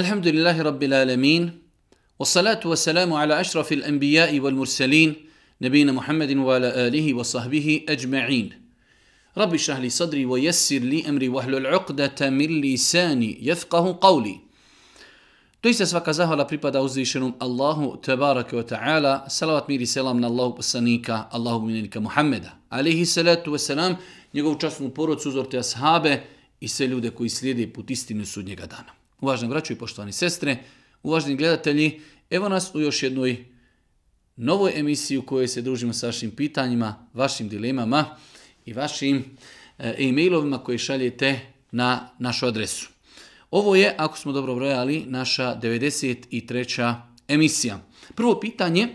الحمد لله رب العالمين والصلاة والسلام على أشرف الأنبياء والمرسلين نبينا محمد وعلى آله وصحبه أجمعين رب اشرح لي صدري ويسر لي أمري واحلل عقدة من لساني يفقه قولي Doista svaka zahvala pripada uzvišenom Allahu tebarake wa ta'ala, salavat mir i selam na Allahu poslanika, Allahu minenika Muhammeda, alihi salatu wasalam, njegovu časnu porodcu, uzorte ashabe i sve ljude koji slijede put istine sudnjega dana. uvažni braću i poštovani sestre, uvažni gledatelji, evo nas u još jednoj novoj emisiji u kojoj se družimo sa vašim pitanjima, vašim dilemama i vašim eh, e-mailovima koje šaljete na našu adresu. Ovo je, ako smo dobro brojali, naša 93. emisija. Prvo pitanje,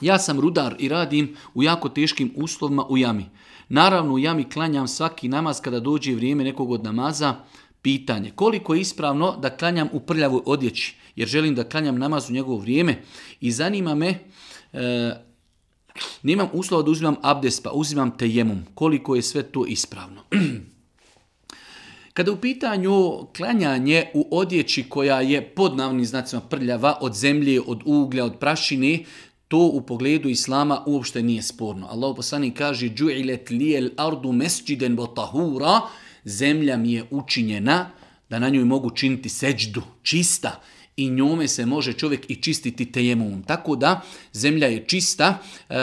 ja sam rudar i radim u jako teškim uslovima u jami. Naravno, u jami klanjam svaki namaz kada dođe vrijeme nekog od namaza, Pitanje, koliko je ispravno da klanjam u prljavoj odjeći, jer želim da klanjam namaz u njegovo vrijeme i zanima me, e, nemam uslova da uzimam abdes, pa uzimam tejemum, koliko je sve to ispravno. Kada u pitanju klanjanje u odjeći koja je pod navnim znacima prljava od zemlje, od uglja, od prašine, to u pogledu islama uopšte nije sporno. Allah poslani kaže, džu'ilet lijel ardu mesđiden botahura, tahura, zemlja mi je učinjena da na njoj mogu činiti seđdu, čista, i njome se može čovjek i čistiti tejemum. Tako da, zemlja je čista, e,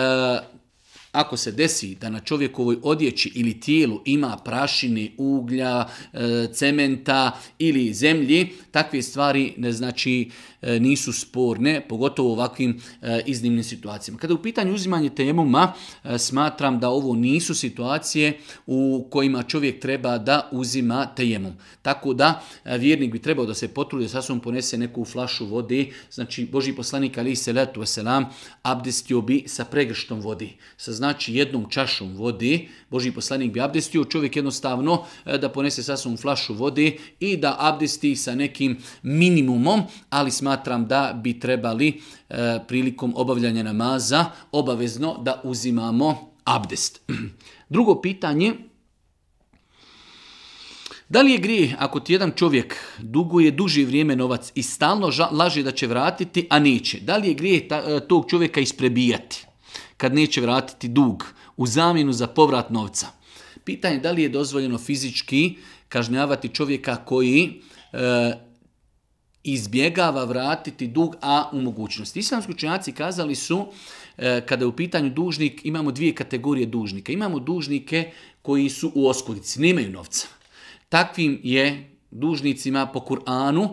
ako se desi da na čovjekovoj odjeći ili tijelu ima prašine, uglja, e, cementa ili zemlji, takve stvari ne znači, E, nisu sporne, pogotovo u ovakvim e, iznimnim situacijama. Kada u pitanju uzimanje tejemuma, e, smatram da ovo nisu situacije u kojima čovjek treba da uzima tejemum. Tako da vjernik bi trebao da se potrudi, sa sobom ponese neku flašu vode, znači Boži poslanik Ali Selatu Veselam abdestio bi sa pregrštom vode, sa znači jednom čašom vode, Boži poslanik bi abdestio, čovjek jednostavno da ponese sa sobom flašu vode i da abdesti sa nekim minimumom, ali smatram smatram da bi trebali e, prilikom obavljanja namaza obavezno da uzimamo abdest. Drugo pitanje, da li je grije ako ti jedan čovjek duguje duži vrijeme novac i stalno laže da će vratiti, a neće? Da li je grije ta, e, tog čovjeka isprebijati kad neće vratiti dug u zamjenu za povrat novca? Pitanje da li je dozvoljeno fizički kažnjavati čovjeka koji e, izbjegava vratiti dug, a u mogućnosti. Islamski učenjaci kazali su, e, kada je u pitanju dužnik, imamo dvije kategorije dužnika. Imamo dužnike koji su u oskudici, nemaju novca. Takvim je dužnicima po Kur'anu,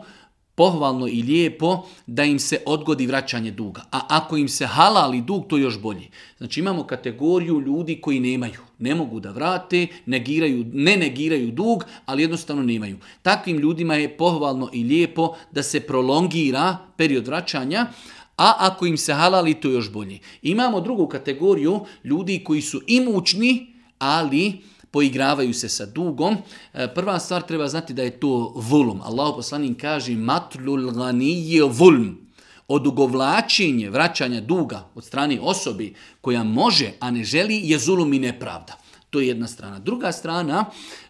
pohvalno i lijepo da im se odgodi vraćanje duga. A ako im se halali dug, to još bolje. Znači imamo kategoriju ljudi koji nemaju. Ne mogu da vrate, negiraju, ne negiraju dug, ali jednostavno nemaju. Takvim ljudima je pohvalno i lijepo da se prolongira period vraćanja, a ako im se halali, to još bolje. Imamo drugu kategoriju ljudi koji su imućni, ali poigravaju se sa dugom. E, prva stvar treba znati da je to vulum. Allah poslanin kaže matlul ganije vulm. Odugovlačenje, vraćanja duga od strane osobi koja može, a ne želi, je zulum i nepravda. To je jedna strana. Druga strana,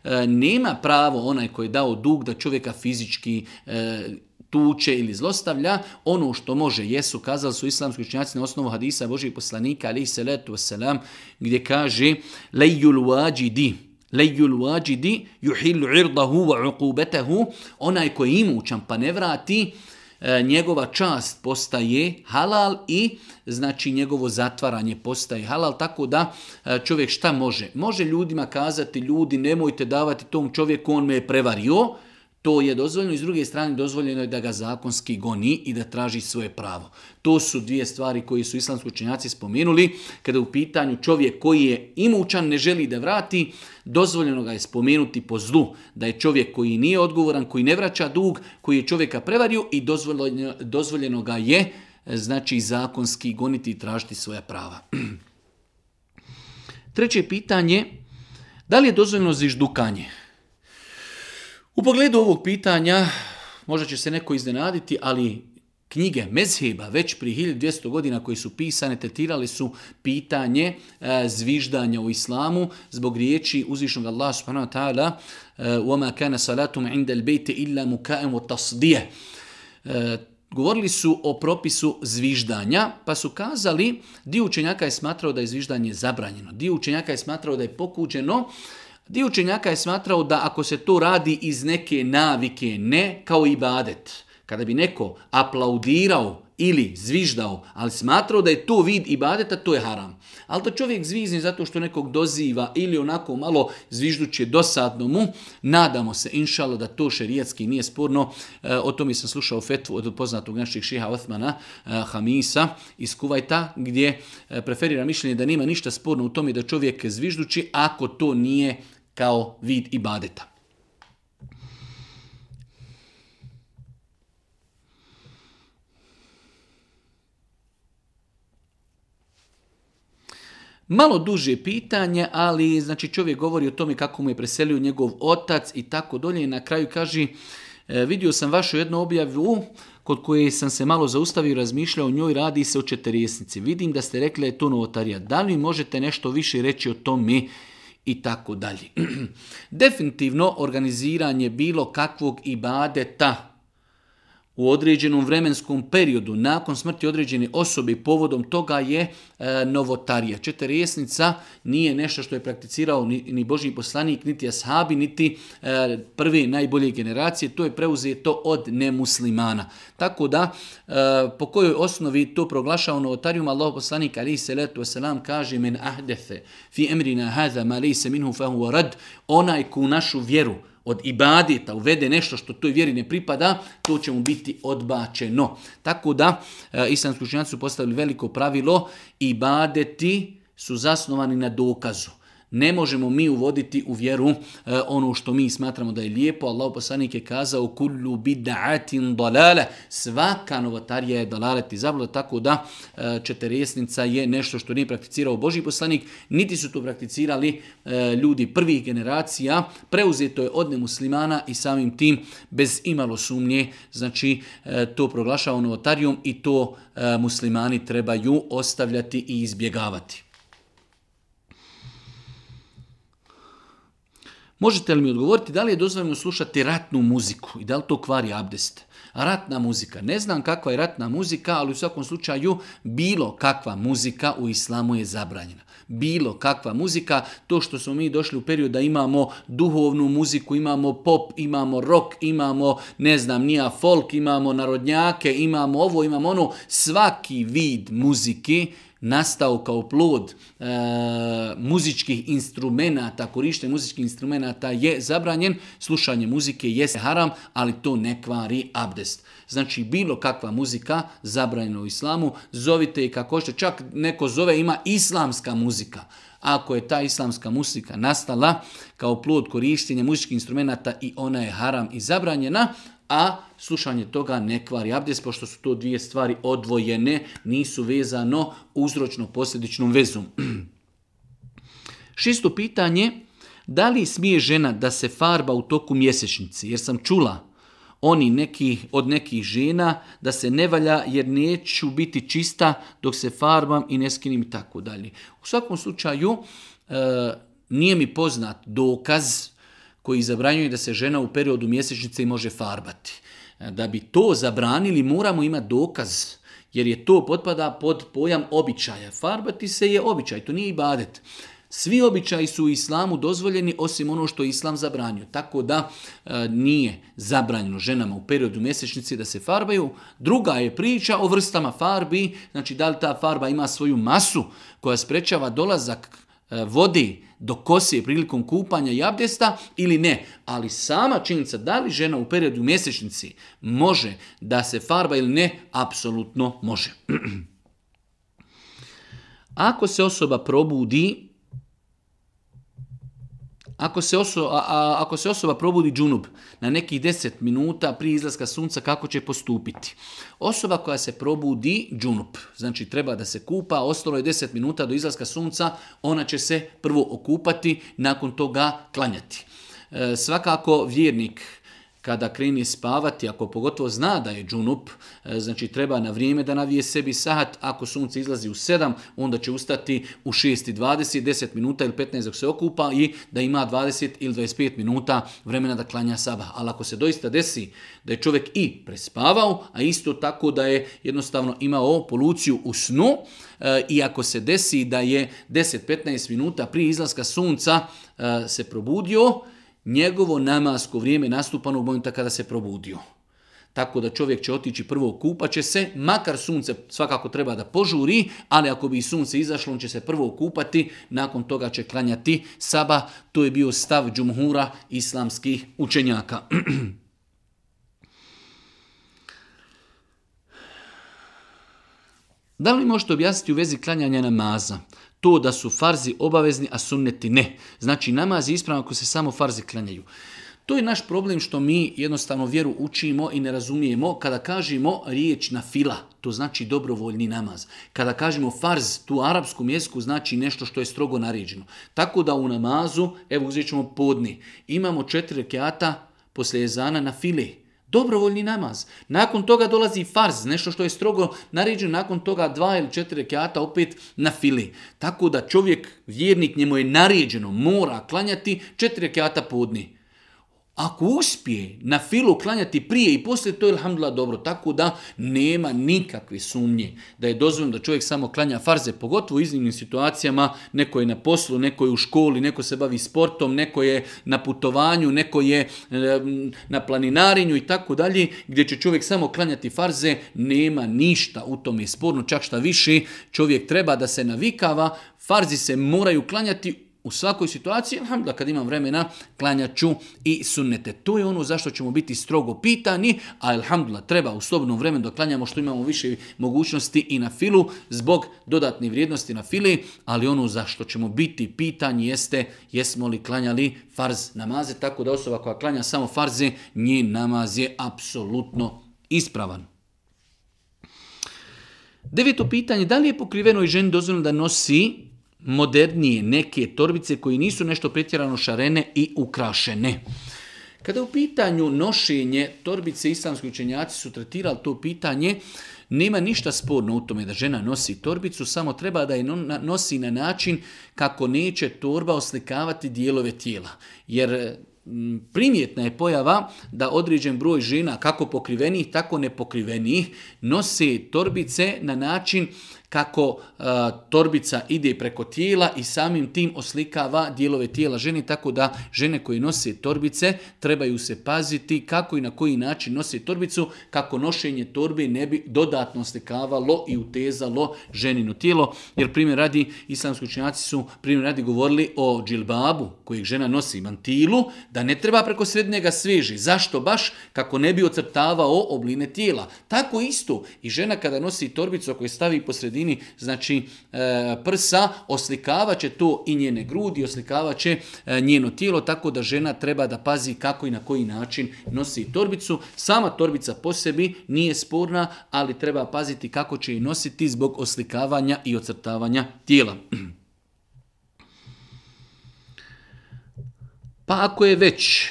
e, nema pravo onaj koji je dao dug da čovjeka fizički e, tuče ili zlostavlja, ono što može jesu, kazali su islamski učenjaci na osnovu hadisa Božih poslanika, ali se letu selam gdje kaže lejul wajidi, lejul wajidi, juhilu irdahu wa uqubetahu, onaj koji imućan pa ne vrati, e, njegova čast postaje halal i znači njegovo zatvaranje postaje halal, tako da e, čovjek šta može? Može ljudima kazati, ljudi nemojte davati tom čovjeku, on me je prevario, To je dozvoljeno i s druge strane dozvoljeno je da ga zakonski goni i da traži svoje pravo. To su dvije stvari koje su islamski učenjaci spomenuli. Kada u pitanju čovjek koji je imućan ne želi da vrati, dozvoljeno ga je spomenuti po zlu. Da je čovjek koji nije odgovoran, koji ne vraća dug, koji je čovjeka prevario i dozvoljeno, dozvoljeno ga je znači zakonski goniti i tražiti svoja prava. Treće pitanje, da li je dozvoljeno zviždukanje? Zviždukanje. U pogledu ovog pitanja, možda će se neko iznenaditi, ali knjige Mezheba već pri 1200 godina koje su pisane tetirali su pitanje e, zviždanja u islamu zbog riječi uzvišnog Allaha subhanahu wa ta'ala وَمَا كَانَ صَلَاتُمْ عِنْدَ الْبَيْتِ إِلَّا مُكَائِمُ تَصْدِيَ Govorili su o propisu zviždanja, pa su kazali dio učenjaka je smatrao da je zviždanje zabranjeno, dio učenjaka je smatrao da je pokuđeno, e, Dio učenjaka je smatrao da ako se to radi iz neke navike, ne kao ibadet, kada bi neko aplaudirao ili zviždao, ali smatrao da je to vid ibadeta, to je haram. Ali da čovjek zvizni zato što nekog doziva ili onako malo zviždući dosadno mu, nadamo se, inšalo, da to šerijetski nije sporno. E, o tom sam slušao fetvu od poznatog naših šiha Othmana, e, Hamisa, iz Kuvajta, gdje e, preferira mišljenje da nima ništa sporno u tome da čovjek zviždući ako to nije kao vid ibadeta. Malo duže pitanje, ali znači čovjek govori o tome kako mu je preselio njegov otac i tako dolje. Na kraju kaže, e, vidio sam vašu jednu objavu kod koje sam se malo zaustavio i razmišljao o njoj, radi se o četiresnici. Vidim da ste rekli da je to novotarija. Da li možete nešto više reći o tome? i tako dalje. Definitivno organiziranje bilo kakvog ibadeta u određenom vremenskom periodu nakon smrti određene osobe povodom toga je e, novotarija. Četiresnica nije nešto što je prakticirao ni, ni Božji poslanik, niti ashabi, niti e, prve najbolje generacije. To je preuzeto od nemuslimana. Tako da, e, po kojoj osnovi to proglašao novotarijum, Allah poslanik ali se letu wasalam kaže men ahdefe fi emrina hadha ma li se minhu fahu rad onaj ku našu vjeru od ibadeta uvede nešto što toj vjeri ne pripada, to će mu biti odbačeno. Tako da, e, islamski učinjaci su postavili veliko pravilo, ibadeti su zasnovani na dokazu ne možemo mi uvoditi u vjeru e, ono što mi smatramo da je lijepo. Allah poslanik je kazao kullu bid'atin dalale. Svaka novotarija je dalale ti zabluda, tako da e, četiresnica je nešto što nije prakticirao Boži poslanik, niti su to prakticirali e, ljudi prvih generacija. Preuzeto je od nemuslimana i samim tim bez imalo sumnje, znači e, to proglašava novotarijom i to e, muslimani trebaju ostavljati i izbjegavati. Možete li mi odgovoriti da li je dozvoljeno slušati ratnu muziku i da li to kvari abdest? Ratna muzika. Ne znam kakva je ratna muzika, ali u svakom slučaju bilo kakva muzika u islamu je zabranjena. Bilo kakva muzika, to što smo mi došli u period da imamo duhovnu muziku, imamo pop, imamo rock, imamo, ne znam, nija folk, imamo narodnjake, imamo ovo, imamo ono, svaki vid muziki, nastao kao plod e, muzičkih instrumenta, korištenje muzičkih instrumenta je zabranjen, slušanje muzike je haram, ali to ne kvari abdest. Znači, bilo kakva muzika zabranjena u islamu, zovite je kako što, čak neko zove ima islamska muzika. Ako je ta islamska muzika nastala kao plod korištenja muzičkih instrumenta i ona je haram i zabranjena, a slušanje toga ne kvari abdest, pošto su to dvije stvari odvojene, nisu vezano uzročno-posljedičnom vezom. Šisto pitanje, da li smije žena da se farba u toku mjesečnici, jer sam čula oni neki, od nekih žena da se ne valja jer neću biti čista dok se farbam i ne skinim i tako dalje. U svakom slučaju, e, nije mi poznat dokaz, koji zabranjuje da se žena u periodu mjesečnice može farbati. E, da bi to zabranili, moramo imati dokaz, jer je to potpada pod pojam običaja. Farbati se je običaj, to nije ibadet. Svi običaji su u islamu dozvoljeni osim ono što islam zabranio. Tako da e, nije zabranjeno ženama u periodu mjesečnici da se farbaju. Druga je priča o vrstama farbi, znači da li ta farba ima svoju masu koja sprečava dolazak E, vode do kose prilikom kupanja i abdesta ili ne. Ali sama činjenica da li žena u periodu mjesečnici može da se farba ili ne, apsolutno može. Ako se osoba probudi Ako se, oso, a, a, ako se osoba probudi džunub na nekih 10 minuta prije izlaska sunca, kako će postupiti? Osoba koja se probudi džunub, znači treba da se kupa, ostalo je 10 minuta do izlaska sunca, ona će se prvo okupati, nakon toga klanjati. E, svakako vjernik, kada kreni spavati, ako pogotovo zna da je džunup, e, znači treba na vrijeme da navije sebi sahat, ako sunce izlazi u 7, onda će ustati u 6.20, 10 minuta ili 15 dok se okupa i da ima 20 ili 25 minuta vremena da klanja sabah. Ali ako se doista desi da je čovjek i prespavao, a isto tako da je jednostavno imao poluciju u snu, e, i ako se desi da je 10-15 minuta prije izlaska sunca e, se probudio, njegovo namasko vrijeme nastupano u momenta kada se probudio. Tako da čovjek će otići prvo kupaće se, makar sunce svakako treba da požuri, ali ako bi sunce izašlo, on će se prvo kupati, nakon toga će klanjati saba. To je bio stav džumhura islamskih učenjaka. da li možete objasniti u vezi klanjanja namaza? to da su farzi obavezni, a sunneti ne. Znači namaz je ispravan ako se samo farzi klanjaju. To je naš problem što mi jednostavno vjeru učimo i ne razumijemo kada kažemo riječ na fila, to znači dobrovoljni namaz. Kada kažemo farz, tu arapsku mjesku znači nešto što je strogo naređeno. Tako da u namazu, evo uzet ćemo podni, imamo četiri rekiata poslije zana na file. Dobrovoljni namaz. Nakon toga dolazi farz, nešto što je strogo naređeno, nakon toga dva ili četiri rekiata opet na fili. Tako da čovjek, vjernik, njemu je naređeno, mora klanjati četiri rekiata podnije. Ako uspije na filu klanjati prije i poslije, to je alhamdulillah dobro. Tako da nema nikakve sumnje da je dozvoljeno da čovjek samo klanja farze, pogotovo u iznimnim situacijama, neko je na poslu, neko je u školi, neko se bavi sportom, neko je na putovanju, neko je na planinarinju i tako dalje, gdje će čovjek samo klanjati farze, nema ništa u tome sporno. Čak šta više, čovjek treba da se navikava, farzi se moraju klanjati u svakoj situaciji, alhamdulillah, kad imam vremena, klanjaću i sunnete. To je ono zašto ćemo biti strogo pitani, a alhamdulillah, treba u slobnom vremenu da klanjamo što imamo više mogućnosti i na filu, zbog dodatne vrijednosti na fili, ali ono zašto ćemo biti pitanje jeste jesmo li klanjali farz namaze, tako da osoba koja klanja samo farze, nji namaz je apsolutno ispravan. Deveto pitanje, da li je pokriveno i ženi dozvoljeno da nosi modernije neke torbice koji nisu nešto pretjerano šarene i ukrašene. Kada u pitanju nošenje torbice, islamski učenjaci su tretirali to pitanje, nema ništa sporno u tome da žena nosi torbicu, samo treba da je nosi na način kako neće torba oslikavati dijelove tijela. Jer primjetna je pojava da određen broj žena, kako pokrivenih, tako nepokrivenih, nose torbice na način kako e, torbica ide preko tijela i samim tim oslikava dijelove tijela žene, tako da žene koje nose torbice trebaju se paziti kako i na koji način nose torbicu, kako nošenje torbe ne bi dodatno oslikavalo i utezalo ženino tijelo. Jer primjer radi, islamski učinjaci su primjer radi govorili o džilbabu kojeg žena nosi mantilu, da ne treba preko srednjega sveži. Zašto baš? Kako ne bi ocrtavao obline tijela. Tako isto i žena kada nosi torbicu koju stavi posrednje sredini znači e, prsa, oslikavaće to i njene grudi, oslikavaće e, njeno tijelo, tako da žena treba da pazi kako i na koji način nosi torbicu. Sama torbica po sebi nije sporna, ali treba paziti kako će i nositi zbog oslikavanja i ocrtavanja tijela. Pa ako je već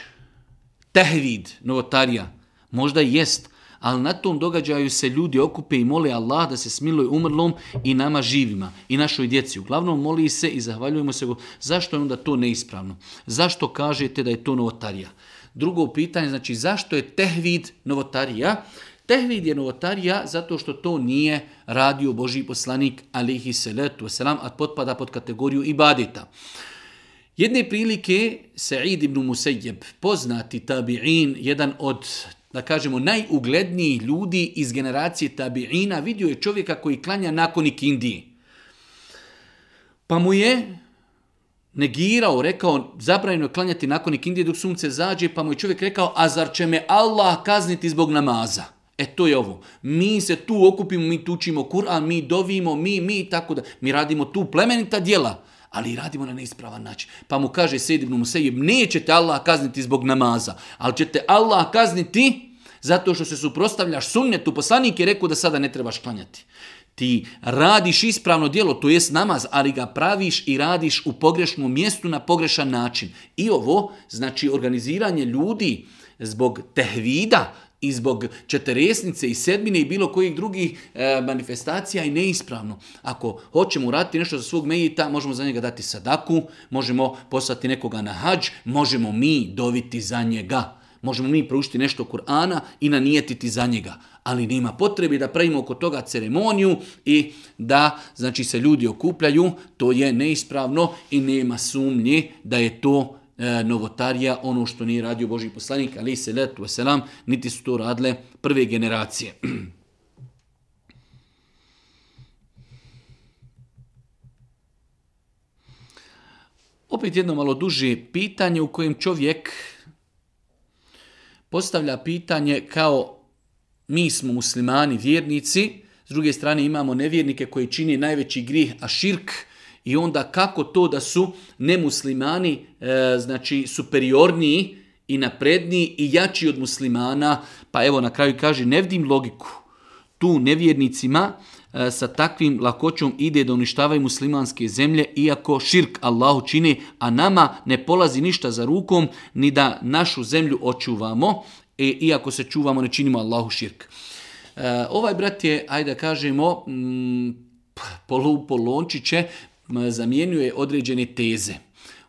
tehvid novotarija, možda jest, ali na tom događaju se ljudi okupe i mole Allah da se smiluje umrlom i nama živima i našoj djeci. Uglavnom moli se i zahvaljujemo se. Zašto je onda to neispravno? Zašto kažete da je to novotarija? Drugo pitanje, znači zašto je tehvid novotarija? Tehvid je novotarija zato što to nije radio Boži poslanik alihi salatu wasalam, a potpada pod kategoriju ibadita. Jedne prilike, Sa'id ibn Musejjeb, poznati tabi'in, jedan od da kažemo, najugledniji ljudi iz generacije tabiina, vidio je čovjeka koji klanja nakonik Indije. Pa mu je negirao, rekao, zabravljeno je klanjati nakonik Indije dok sunce zađe, pa mu je čovjek rekao, a zar će me Allah kazniti zbog namaza? E to je ovo. Mi se tu okupimo, mi tučimo Kur'an, mi dovimo, mi, mi, tako da. Mi radimo tu plemenita djela ali radimo na neispravan način. Pa mu kaže Sejdibnu Musejib, nećete Allah kazniti zbog namaza, ali ćete Allah kazniti zato što se suprostavljaš sunnetu. Poslanik je rekao da sada ne trebaš klanjati. Ti radiš ispravno dijelo, to jest namaz, ali ga praviš i radiš u pogrešnom mjestu na pogrešan način. I ovo, znači organiziranje ljudi zbog tehvida, i zbog četeresnice i sedmine i bilo kojih drugih e, manifestacija i neispravno. Ako hoćemo uraditi nešto za svog mejita, možemo za njega dati sadaku, možemo poslati nekoga na hađ, možemo mi doviti za njega. Možemo mi proučiti nešto Kur'ana i nanijetiti za njega. Ali nema potrebi da pravimo oko toga ceremoniju i da znači se ljudi okupljaju. To je neispravno i nema sumnje da je to neispravno E, novotarija, ono što nije radio Boži poslanik, ali se let u selam, niti su to radile prve generacije. Opet jedno malo duže pitanje u kojem čovjek postavlja pitanje kao mi smo muslimani, vjernici, s druge strane imamo nevjernike koji čini najveći grih, a širk, I onda kako to da su nemuslimani e, znači superiorniji i napredniji i jači od muslimana? Pa evo na kraju kaže, ne vidim logiku tu nevjernicima e, sa takvim lakoćom ide da uništavaju muslimanske zemlje iako širk Allahu čini, a nama ne polazi ništa za rukom ni da našu zemlju očuvamo e, iako se čuvamo ne činimo Allahu širk. E, ovaj brat je, ajde da kažemo, mm, polupolončiće, zamijenjuje određene teze.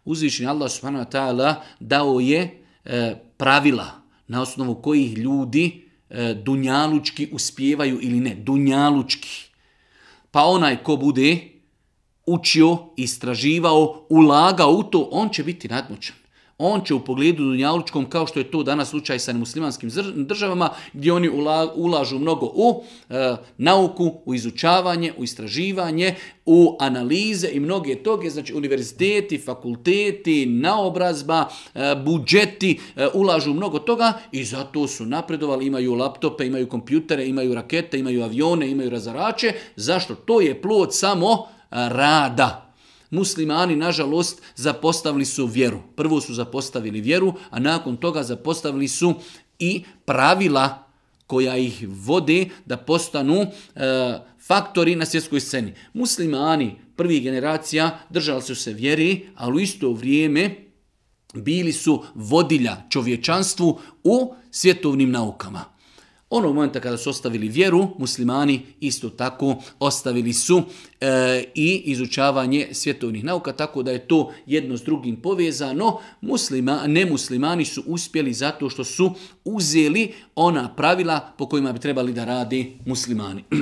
Uzvišnji Allah subhanahu wa ta'ala dao je e, pravila na osnovu kojih ljudi e, dunjalučki uspijevaju ili ne, dunjalučki. Pa onaj ko bude učio, istraživao, ulagao u to, on će biti nadmoćan on će u pogledu dunjalučkom, kao što je to danas slučaj sa muslimanskim državama, gdje oni ulažu mnogo u e, nauku, u izučavanje, u istraživanje, u analize i mnoge toge, znači univerziteti, fakulteti, naobrazba, e, budžeti, e, ulažu mnogo toga i zato su napredovali, imaju laptope, imaju kompjutere, imaju rakete, imaju avione, imaju razarače, zašto? To je plod samo rada. Muslimani, nažalost, zapostavili su vjeru. Prvo su zapostavili vjeru, a nakon toga zapostavili su i pravila koja ih vode da postanu e, faktori na svjetskoj sceni. Muslimani, prvi generacija, držali su se vjeri, ali u isto vrijeme bili su vodilja čovječanstvu u svjetovnim naukama. Ono momenta kada su ostavili vjeru, muslimani isto tako ostavili su e, i izučavanje svjetovnih nauka, tako da je to jedno s drugim povezano. Muslima, nemuslimani su uspjeli zato što su uzeli ona pravila po kojima bi trebali da radi muslimani.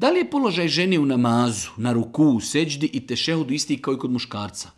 Da li je položaj žene u namazu, na ruku, seđdi i tešehudu isti kao i kod muškarca?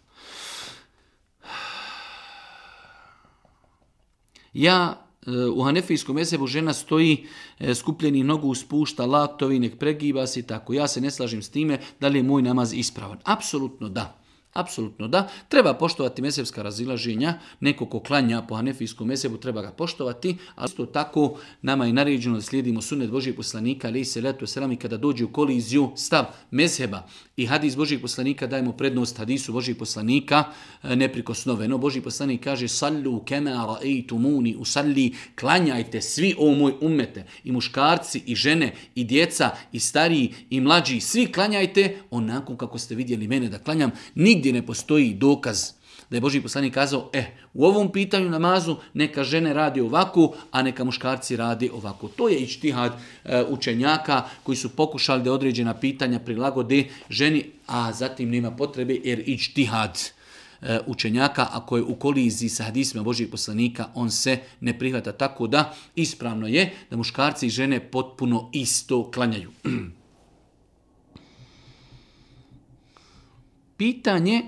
Ja e, u hanefijskom mesebu žena stoji e, skupljeni nogu uspušta laktovi, nek pregiba se tako. Ja se ne slažem s time da li je moj namaz ispravan. Apsolutno da. Apsolutno da. Treba poštovati mesevska razilaženja. Neko ko klanja po hanefijskom mesebu treba ga poštovati. Ali isto tako nama je naređeno da slijedimo sunet Božijeg poslanika ali se letu selam i kada dođe u koliziju stav mezheba i hadis Božijeg poslanika dajemo prednost hadisu Božijeg poslanika e, neprikosnoveno. Božji poslanik kaže sallu kemara ej tumuni usalli klanjajte svi o moj umete i muškarci i žene i djeca i stariji i mlađi svi klanjajte onako kako ste vidjeli mene da klanjam. Ni nigdje ne postoji dokaz da je Boži poslanik kazao, eh, u ovom pitanju namazu neka žene radi ovako, a neka muškarci radi ovako. To je ičtihad e, učenjaka koji su pokušali da određena pitanja prilagode ženi, a zatim nema potrebe jer ičtihad e, učenjaka, ako je u koliziji sa hadisima Božih poslanika, on se ne prihvata tako da ispravno je da muškarci i žene potpuno isto klanjaju. pitanje,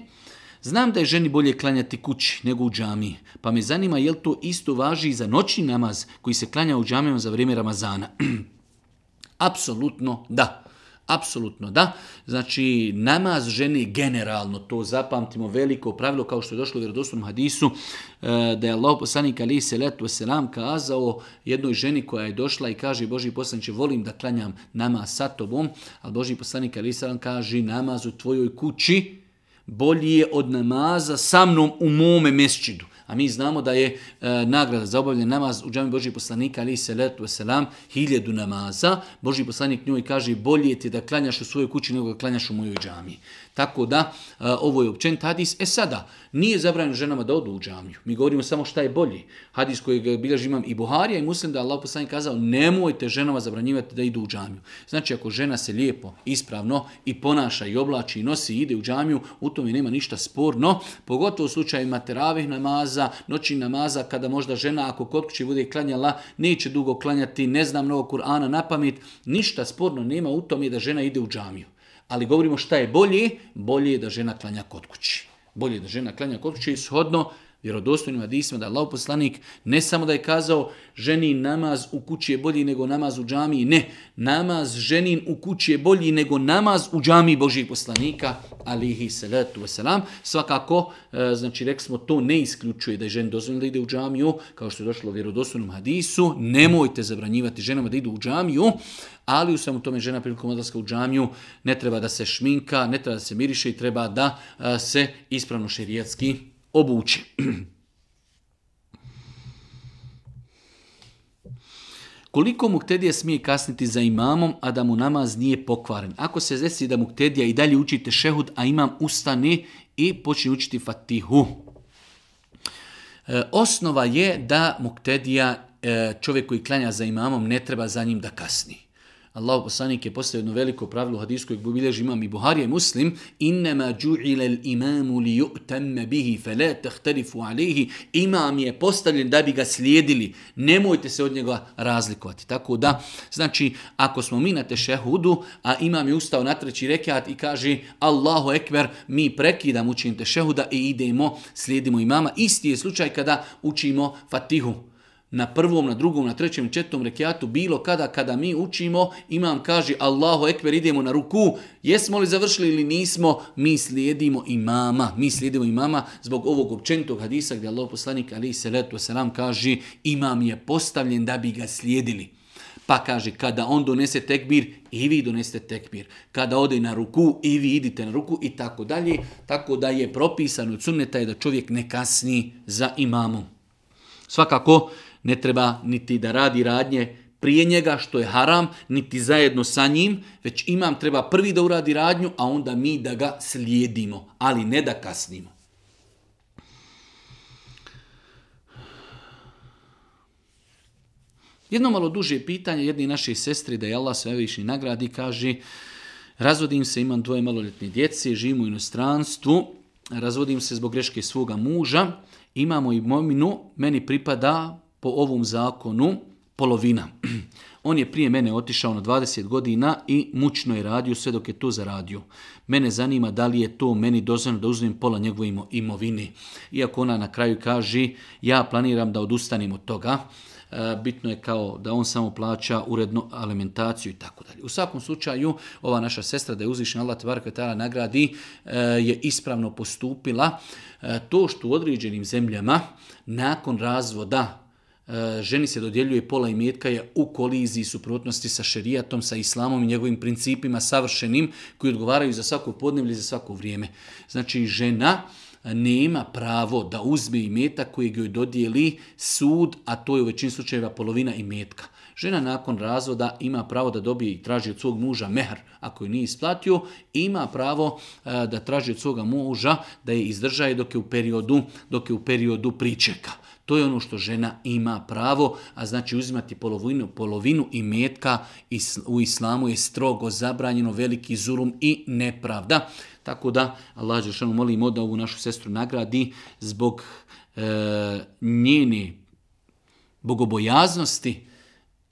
znam da je ženi bolje klanjati kući nego u džami, pa me zanima je li to isto važi i za noćni namaz koji se klanja u džamima za vrijeme Ramazana. Apsolutno da. Apsolutno da. Znači, namaz ženi generalno, to zapamtimo veliko pravilo, kao što je došlo u vjerodostom hadisu, e, da je Allah poslanik Ali se letu selam kazao jednoj ženi koja je došla i kaže Boži poslanče, volim da klanjam namaz sa tobom, ali Boži poslanik Ali se kaže namaz u tvojoj kući, bolji je od namaza sa mnom u mome mesčidu. A mi znamo da je e, nagrada za obavljen namaz u džami Božji poslanika, ali se letu selam hiljedu namaza. Božji poslanik njoj kaže, bolje ti da klanjaš u svojoj kući nego da klanjaš u mojoj džamiji. Tako da, e, ovo je općen hadis. E sada, nije zabranjeno ženama da odu u džamiju. Mi govorimo samo šta je bolje. Hadis koji bilježi imam i Buharija i muslim da Allah poslani kazao nemojte ženama zabranjivati da idu u džamiju. Znači, ako žena se lijepo, ispravno i ponaša i oblači i nosi i ide u džamiju, u tome nema ništa sporno. Pogotovo u slučaju materavih namaza, noći namaza, kada možda žena ako kod kuće bude klanjala, neće dugo klanjati, ne zna mnogo Kur'ana na pamet, ništa sporno nema u tome da žena ide u džamiju. Ali govorimo šta je bolje, bolje je da žena klanja kod kući. Bolje je da žena klanja kod kući i shodno vjerodostojnim hadisima da Allah poslanik ne samo da je kazao ženin namaz u kući je bolji nego namaz u džamiji, ne, namaz ženin u kući je bolji nego namaz u džamiji Božih poslanika, alihi salatu wasalam. Svakako, e, znači rekli smo, to ne isključuje da je žen dozvoljno da ide u džamiju, kao što je došlo u vjerodostojnom hadisu, nemojte zabranjivati ženama da idu u džamiju, ali u svemu tome žena prilikom odlaska u džamiju ne treba da se šminka, ne treba da se miriše i treba da e, se ispravno šerijetski obuće. Koliko muktedija smije kasniti za imamom, a da mu namaz nije pokvaren? Ako se zesi da muktedija i dalje učite šehud, a imam ustane i počne učiti fatihu. E, osnova je da muktedija, e, čovjek koji klanja za imamom, ne treba za njim da kasni. E, Allahu poslanik je postavio jedno veliko pravilo u hadisu kojeg bilježi imam i Buharija i Muslim, innema ju'ila al-imamu li yu'tamma bihi fa la tahtalifu alayhi. Imam je postavljen da bi ga slijedili. Nemojte se od njega razlikovati. Tako da, znači, ako smo mi na tešehudu, a imam je ustao na treći rekat i kaže Allahu ekber, mi prekidamo učin tešehuda i idemo, slijedimo imama. Isti je slučaj kada učimo Fatihu na prvom, na drugom, na trećem, četvrtom rekiatu, bilo kada, kada mi učimo, imam kaže Allahu ekber, idemo na ruku, jesmo li završili ili nismo, mi slijedimo imama, mi slijedimo imama zbog ovog općentog hadisa gdje Allah poslanik ali se letu selam kaže imam je postavljen da bi ga slijedili. Pa kaže, kada on donese tekbir, i vi donesete tekbir. Kada ode na ruku, i vi idite na ruku i tako dalje. Tako da je propisano od sunneta je da čovjek ne kasni za imamom. Svakako, ne treba niti da radi radnje prije njega što je haram, niti zajedno sa njim, već imam treba prvi da uradi radnju, a onda mi da ga slijedimo, ali ne da kasnimo. Jedno malo duže pitanje jedni naše sestri da je Allah sve više nagradi, kaže razvodim se, imam dvoje maloljetne djece, živim u inostranstvu, razvodim se zbog greške svoga muža, imamo i mominu, meni pripada po ovom zakonu polovina. On je prije mene otišao na 20 godina i mučno je radio sve dok je to zaradio. Mene zanima da li je to meni dozvano da uzmem pola njegove imovine. Iako ona na kraju kaže ja planiram da odustanem od toga, e, bitno je kao da on samo plaća uredno alimentaciju i tako dalje. U svakom slučaju, ova naša sestra da je uzvišena Allah Tvarkvetala nagradi e, je ispravno postupila e, to što u određenim zemljama nakon razvoda E, ženi se dodjeljuje pola imetka je u koliziji suprotnosti sa šerijatom, sa islamom i njegovim principima savršenim koji odgovaraju za svako podnevlje, za svako vrijeme. Znači žena nema pravo da uzme imetak koji joj dodijeli sud, a to je u većini slučajeva polovina imetka. Žena nakon razvoda ima pravo da dobije i traži od svog muža mehar, ako je nije isplatio, ima pravo e, da traži od svoga muža da je izdržaje dok je u periodu, dok je u periodu pričeka. To je ono što žena ima pravo, a znači uzimati polovinu, polovinu i metka u islamu je strogo zabranjeno, veliki zulum i nepravda. Tako da, Allah Žešanu, molimo da ovu našu sestru nagradi zbog e, njene bogobojaznosti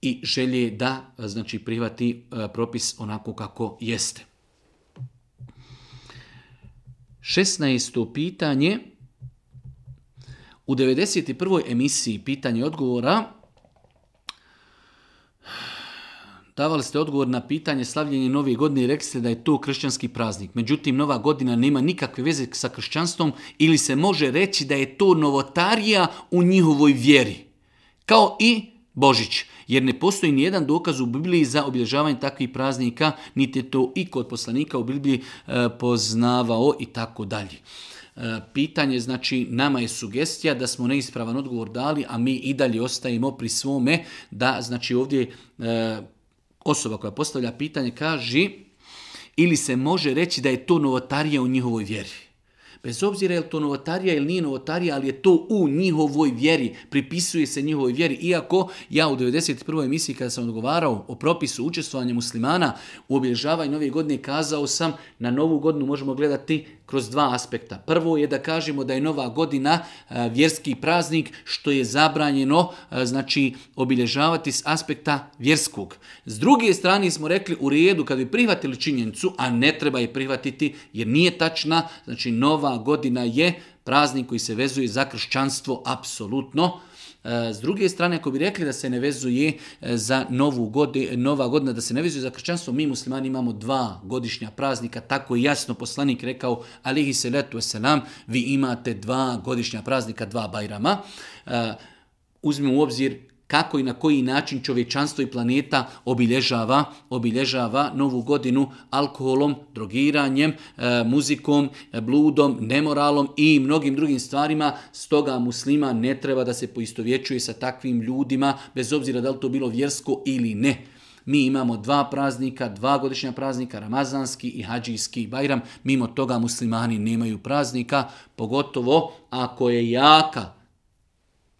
i želje da znači prihvati e, propis onako kako jeste. 16. pitanje. U 91. emisiji pitanje odgovora davali ste odgovor na pitanje slavljenje nove godine i rekli ste da je to kršćanski praznik. Međutim, nova godina nema nikakve veze sa kršćanstvom ili se može reći da je to novotarija u njihovoj vjeri. Kao i Božić, jer ne postoji nijedan dokaz u Bibliji za obilježavanje takvih praznika, niti je to i kod poslanika u Bibliji e, poznavao i tako dalje. E, pitanje, znači nama je sugestija da smo neispravan odgovor dali, a mi i dalje ostajemo pri svome, da znači ovdje e, osoba koja postavlja pitanje kaže ili se može reći da je to novotarija u njihovoj vjeri bez obzira je li to novotarija ili nije novotarija, ali je to u njihovoj vjeri, pripisuje se njihovoj vjeri. Iako ja u 91. emisiji kada sam odgovarao o propisu učestvovanja muslimana u obježavanju nove godine, kazao sam na novu godinu možemo gledati kroz dva aspekta. Prvo je da kažemo da je nova godina e, vjerski praznik što je zabranjeno e, znači obilježavati s aspekta vjerskog. S druge strane smo rekli u redu kad bi prihvatili činjenicu, a ne treba je prihvatiti jer nije tačna, znači nova godina je praznik koji se vezuje za kršćanstvo apsolutno. E, s druge strane, ako bi rekli da se ne vezuje e, za novu godinu, nova godina, da se ne vezuje za kršćanstvo, mi muslimani imamo dva godišnja praznika, tako je jasno poslanik rekao, alihi se letu eselam, vi imate dva godišnja praznika, dva bajrama. E, uzmimo u obzir kako i na koji način čovječanstvo i planeta obilježava obilježava novu godinu alkoholom, drogiranjem, e, muzikom, e, bludom, nemoralom i mnogim drugim stvarima. Stoga muslima ne treba da se poistovjećuje sa takvim ljudima, bez obzira da li to bilo vjersko ili ne. Mi imamo dva praznika, dva godišnja praznika, Ramazanski i Hadžijski Bajram. Mimo toga muslimani nemaju praznika, pogotovo ako je jaka praznika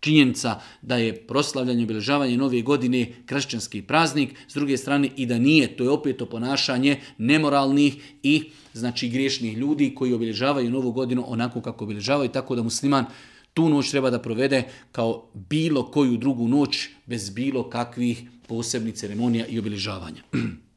činjenica da je proslavljanje, obilježavanje nove godine kršćanski praznik, s druge strane i da nije, to je opet to ponašanje nemoralnih i znači griješnih ljudi koji obilježavaju novu godinu onako kako obilježavaju, tako da musliman tu noć treba da provede kao bilo koju drugu noć bez bilo kakvih posebnih ceremonija i obilježavanja.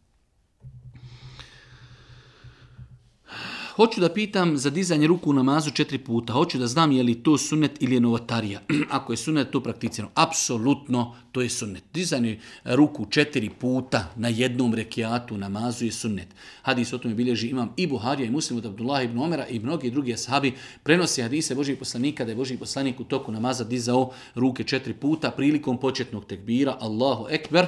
Hoću da pitam za dizanje ruku u namazu četiri puta. Hoću da znam je li to sunnet ili je novotarija. Ako je sunnet, to prakticirano. Apsolutno, to je sunnet. Dizanje ruku četiri puta na jednom rekiatu namazu je sunnet. Hadis o tome bilježi imam i Buharija i Muslim od Abdullah ibn Omera i mnogi drugi ashabi. Prenosi hadise Božih poslanika da je Božih poslanik u toku namaza dizao ruke četiri puta prilikom početnog tekbira. Allahu ekber.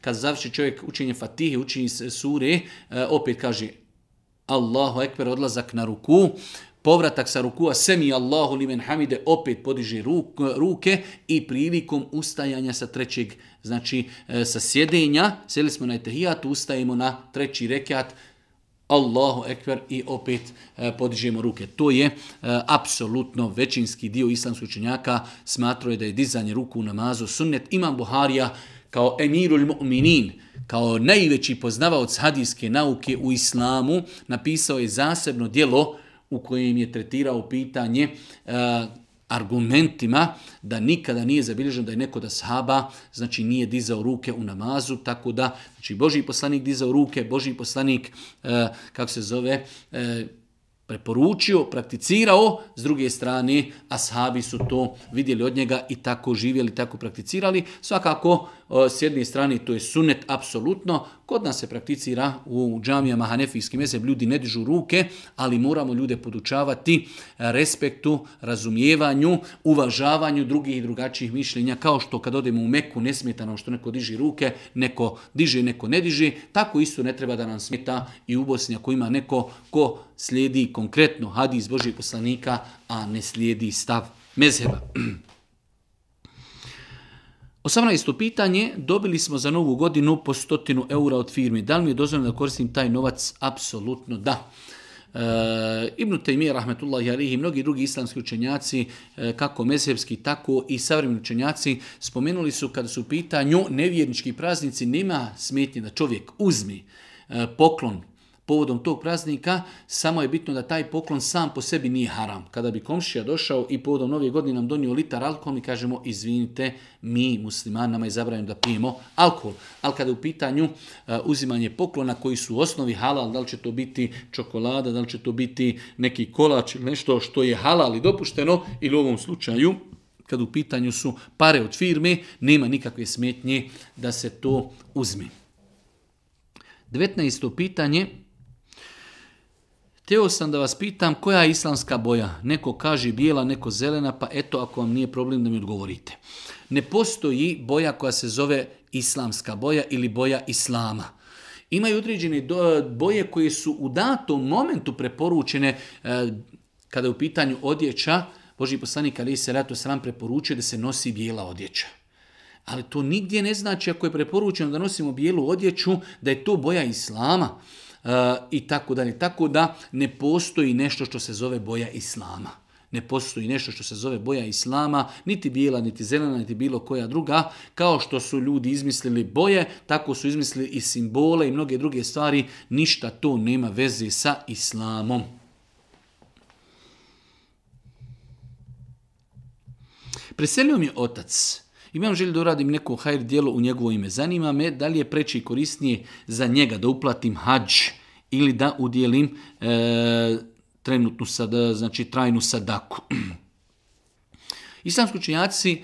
Kad završi čovjek učenje fatihe, učenje sure, e, opet kaže Allahu ekber, odlazak na ruku, povratak sa ruku, a semi Allahu limen hamide, opet podiže ruk, ruke i prilikom ustajanja sa trećeg, znači e, sa sjedenja, sjeli smo na etahijat, ustajemo na treći rekat, Allahu ekber i opet e, podižemo ruke. To je e, apsolutno većinski dio islamskih učenjaka smatruje da je dizanje ruku u namazu sunnet. Imam Buharija kao emirul mu'minin, mm kao najveći poznavaoc hadijske nauke u islamu, napisao je zasebno dijelo u kojem je tretirao pitanje e, argumentima da nikada nije zabilježeno da je neko da sahaba, znači nije dizao ruke u namazu, tako da, znači Boži poslanik dizao ruke, Boži poslanik, e, kako se zove, e, preporučio, prakticirao, s druge strane, ashabi su to vidjeli od njega i tako živjeli, tako prakticirali. Svakako, s jedne strane to je sunet apsolutno, kod nas se prakticira u džamijama hanefijskim mezeb, ljudi ne dižu ruke, ali moramo ljude podučavati respektu, razumijevanju, uvažavanju drugih i drugačijih mišljenja, kao što kad odemo u Meku nesmetano što neko diži ruke, neko diže, neko ne diže, tako isto ne treba da nam smeta i u Bosni ako ima neko ko slijedi konkretno hadis Božih poslanika, a ne slijedi stav mezheba. Osamnaesto pitanje, dobili smo za novu godinu po stotinu eura od firme. Da li mi je dozvoljeno da koristim taj novac? Apsolutno da. E, Ibn Taymih, rahmetullahi alihi, mnogi drugi islamski učenjaci, e, kako mesevski, tako i savremeni učenjaci, spomenuli su kada su u pitanju nevjernički praznici, nema smetnje da čovjek uzmi e, poklon, povodom tog praznika, samo je bitno da taj poklon sam po sebi nije haram. Kada bi komšija došao i povodom nove godine nam donio litar alkohol, mi kažemo, izvinite, mi musliman, nama je zabranjeno da pijemo alkohol. Ali kada u pitanju eh, uzimanje poklona koji su u osnovi halal, da li će to biti čokolada, da li će to biti neki kolač, nešto što je halal i dopušteno, ili u ovom slučaju, kada u pitanju su pare od firme, nema nikakve smetnje da se to uzme. 19. pitanje Teo sam da vas pitam koja je islamska boja. Neko kaže bijela, neko zelena, pa eto ako vam nije problem da mi odgovorite. Ne postoji boja koja se zove islamska boja ili boja islama. Imaju određene boje koje su u datom momentu preporučene e, kada je u pitanju odjeća. Boži poslanik Ali se ratu sram preporučuje da se nosi bijela odjeća. Ali to nigdje ne znači ako je preporučeno da nosimo bijelu odjeću da je to boja islama. Eh, i tako dalje. Tako da ne postoji nešto što se zove boja islama. Ne postoji nešto što se zove boja islama, niti bijela, niti zelena, niti bilo koja druga. Kao što su ljudi izmislili boje, tako su izmislili i simbole i mnoge druge stvari. Ništa to nema veze sa islamom. Preselio mi otac. Preselio mi otac imam želju da uradim neko hajr dijelo u njegovo ime. Zanima me da li je preći korisnije za njega da uplatim hađ ili da udjelim e, trenutnu sada, e, znači trajnu sadaku. Islamski učenjaci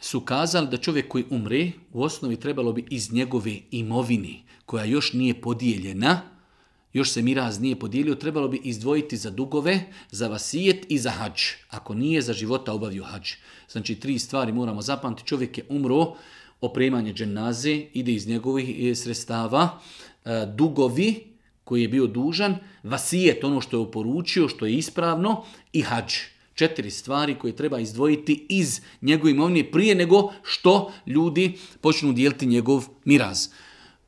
su kazali da čovjek koji umre u osnovi trebalo bi iz njegove imovine koja još nije podijeljena, još se miraz nije podijelio, trebalo bi izdvojiti za dugove, za vasijet i za hađ. Ako nije, za života obavio hađ. Znači, tri stvari moramo zapamtiti. Čovjek je umro, opremanje dženaze, ide iz njegovih e, sredstava, e, dugovi koji je bio dužan, vasijet, ono što je oporučio, što je ispravno, i hađ. Četiri stvari koje treba izdvojiti iz njegove imovnije prije nego što ljudi počnu dijeliti njegov miraz.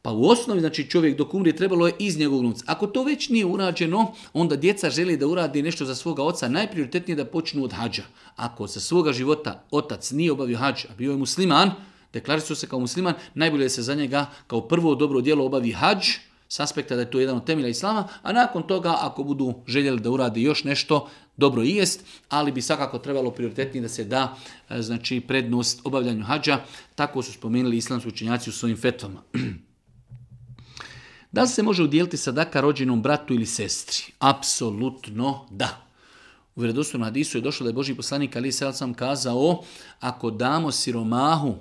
Pa u osnovi, znači čovjek dok umri, trebalo je iz njegovog novca. Ako to već nije urađeno, onda djeca želi da uradi nešto za svoga oca, najprioritetnije da počnu od hađa. Ako za svoga života otac nije obavio hađ, a bio je musliman, deklaracio se kao musliman, najbolje se za njega kao prvo dobro djelo obavi hađ, s aspekta da je to jedan od temelja islama, a nakon toga, ako budu željeli da uradi još nešto, dobro i jest, ali bi svakako trebalo prioritetnije da se da e, znači, prednost obavljanju hađa, tako su spomenuli islamski učenjaci u svojim fetvama. Da li se može udjeliti sadaka rođenom bratu ili sestri? Apsolutno da. U vredostom hadisu je došlo da je Boži poslanik Ali Selsam kazao ako damo siromahu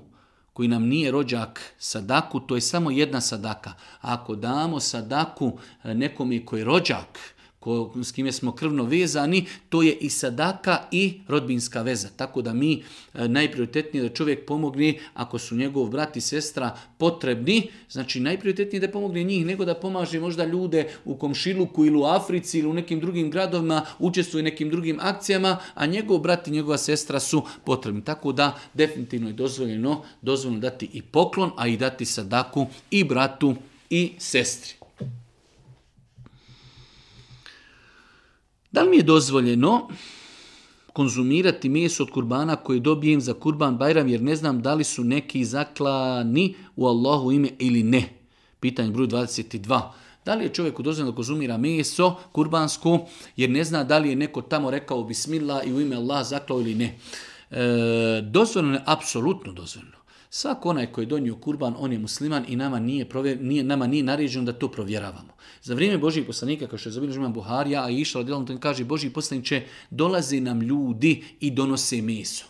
koji nam nije rođak sadaku, to je samo jedna sadaka. A ako damo sadaku eh, nekom koji je rođak, ko, s kime smo krvno vezani, to je i sadaka i rodbinska veza. Tako da mi e, najprioritetnije da čovjek pomogne ako su njegov brat i sestra potrebni, znači najprioritetnije da pomogne njih nego da pomaže možda ljude u Komšiluku ili u Africi ili u nekim drugim gradovima, učestvuje nekim drugim akcijama, a njegov brat i njegova sestra su potrebni. Tako da definitivno je dozvoljeno, dozvoljeno dati i poklon, a i dati sadaku i bratu i sestri. Da li mi je dozvoljeno konzumirati meso od kurbana koje dobijem za kurban Bajram jer ne znam da li su neki zaklani u Allahu ime ili ne? Pitanje broj 22. Da li je čovjeku dozvoljeno da konzumira meso kurbansko jer ne zna da li je neko tamo rekao bismillah i u ime Allah zaklao ili ne? E, dozvoljeno je, apsolutno dozvoljeno. Svak onaj koji je donio kurban, on je musliman i nama nije, provjer, nije, nama nije naređeno da to provjeravamo. Za vrijeme Božih poslanika, kao što je zabilo žemljan Buharija, a išla od delom, kaže Božih poslaniče, dolaze nam ljudi i donose meso.